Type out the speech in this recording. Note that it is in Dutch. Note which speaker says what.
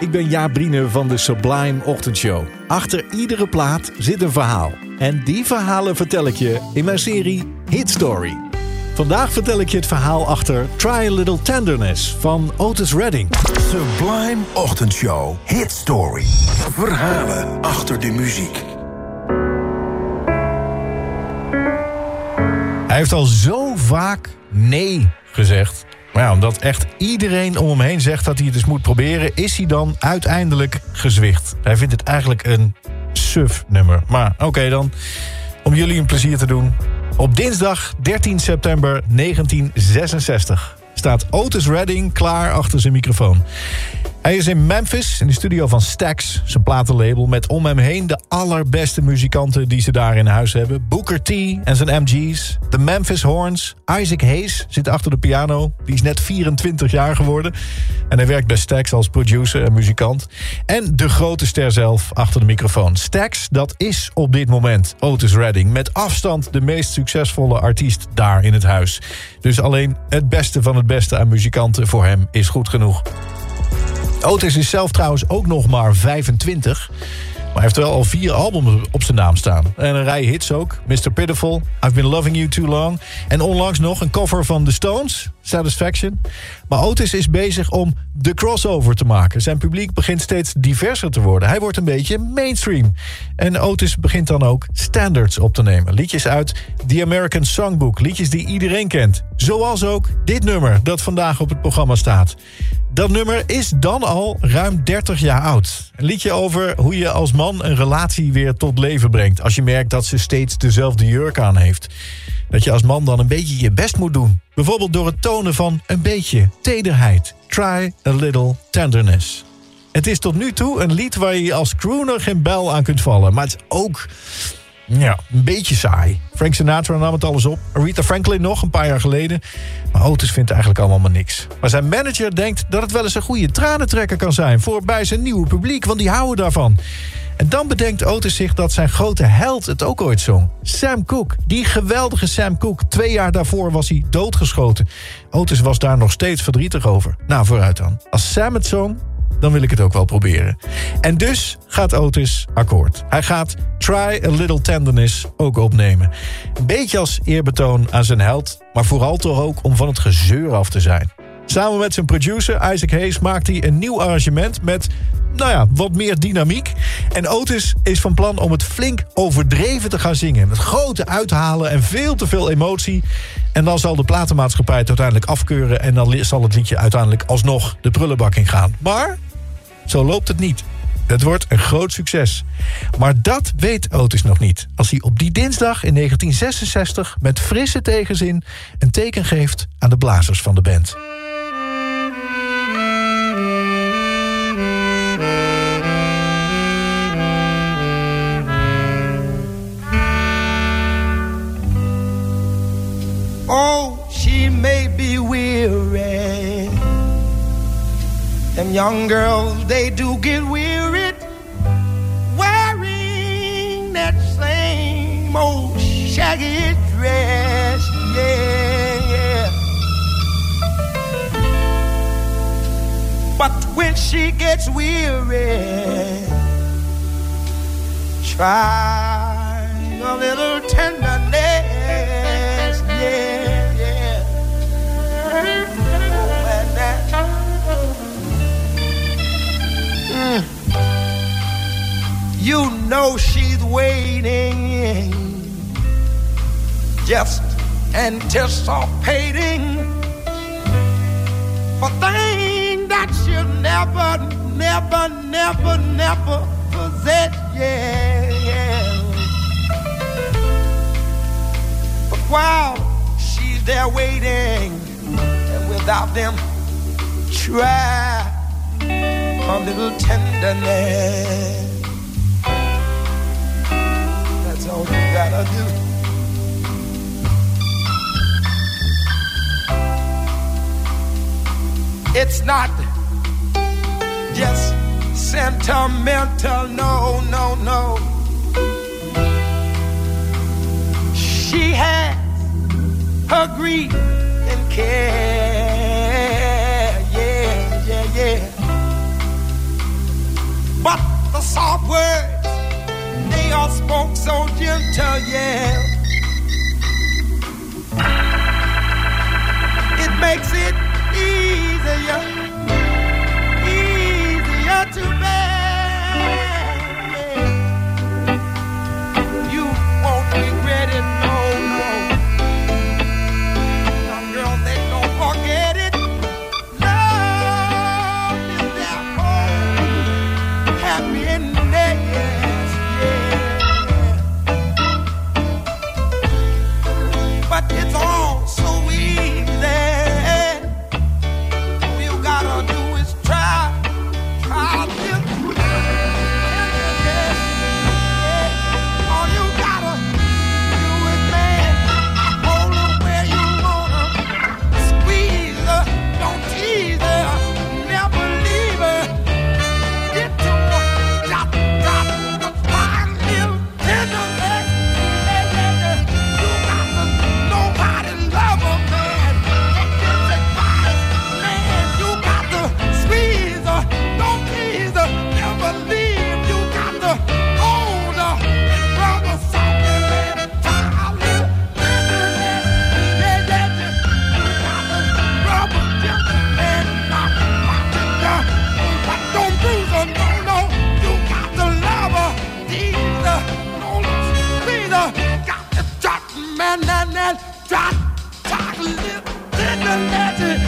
Speaker 1: ik ben Jaap Brine van de Sublime Ochtendshow. Achter iedere plaat zit een verhaal. En die verhalen vertel ik je in mijn serie Hit Story. Vandaag vertel ik je het verhaal achter Try a Little Tenderness van Otis Redding.
Speaker 2: Sublime Ochtendshow. Hit Story. Verhalen achter de muziek.
Speaker 1: Hij heeft al zo vaak nee gezegd. Maar omdat echt iedereen om hem heen zegt dat hij het eens moet proberen... is hij dan uiteindelijk gezwicht. Hij vindt het eigenlijk een suf nummer. Maar oké dan, om jullie een plezier te doen... Op dinsdag 13 september 1966 staat Otis Redding klaar achter zijn microfoon. Hij is in Memphis, in de studio van Stax, zijn platenlabel... met om hem heen de allerbeste muzikanten die ze daar in huis hebben. Booker T en zijn MG's, de Memphis Horns. Isaac Hayes zit achter de piano, die is net 24 jaar geworden. En hij werkt bij Stax als producer en muzikant. En de grote ster zelf achter de microfoon. Stax, dat is op dit moment Otis Redding. Met afstand de meest succesvolle artiest daar in het huis. Dus alleen het beste van het beste aan muzikanten voor hem is goed genoeg. Otis is zelf trouwens ook nog maar 25. Maar hij heeft wel al vier albums op zijn naam staan. En een rij hits ook. Mr. Pitiful, I've Been Loving You Too Long. En onlangs nog een cover van The Stones, Satisfaction. Maar Otis is bezig om de crossover te maken. Zijn publiek begint steeds diverser te worden. Hij wordt een beetje mainstream. En Otis begint dan ook standards op te nemen. Liedjes uit The American Songbook. Liedjes die iedereen kent. Zoals ook dit nummer dat vandaag op het programma staat. Dat nummer is dan al ruim 30 jaar oud. Een liedje over hoe je als man een relatie weer tot leven brengt... als je merkt dat ze steeds dezelfde jurk aan heeft. Dat je als man dan een beetje je best moet doen. Bijvoorbeeld door het tonen van een beetje tederheid. Try a little tenderness. Het is tot nu toe een lied waar je als crooner geen bel aan kunt vallen. Maar het is ook ja, een beetje saai. Frank Sinatra nam het alles op. Aretha Franklin nog, een paar jaar geleden. Maar Otis vindt eigenlijk allemaal maar niks. Maar zijn manager denkt dat het wel eens een goede tranentrekker kan zijn... voor bij zijn nieuwe publiek, want die houden daarvan. En dan bedenkt Otis zich dat zijn grote held het ook ooit zong. Sam Cooke, die geweldige Sam Cooke. Twee jaar daarvoor was hij doodgeschoten. Otis was daar nog steeds verdrietig over. Nou, vooruit dan. Als Sam het zong, dan wil ik het ook wel proberen. En dus gaat Otis akkoord. Hij gaat Try a Little Tenderness ook opnemen. Een beetje als eerbetoon aan zijn held... maar vooral toch ook om van het gezeur af te zijn. Samen met zijn producer Isaac Hayes maakt hij een nieuw arrangement... met nou ja, wat meer dynamiek. En Otis is van plan om het flink overdreven te gaan zingen. Met grote uithalen en veel te veel emotie. En dan zal de platenmaatschappij het uiteindelijk afkeuren... en dan zal het liedje uiteindelijk alsnog de prullenbak in gaan. Maar zo loopt het niet. Het wordt een groot succes. Maar dat weet Otis nog niet. Als hij op die dinsdag in 1966 met frisse tegenzin... een teken geeft aan de blazers van de band.
Speaker 3: Them young girls, they do get weary wearing that same old shaggy dress. Yeah, yeah. But when she gets weary, try a little tenderness. Waiting, just anticipating for things that she'll never, never, never, never possess. Yeah, yeah. But while she's there waiting, and without them, try a little tenderness. It's not just sentimental, no, no, no. She has her grief and care, yeah, yeah, yeah. But the soft words, all spoke so gentle, yeah. It makes it easier that's it.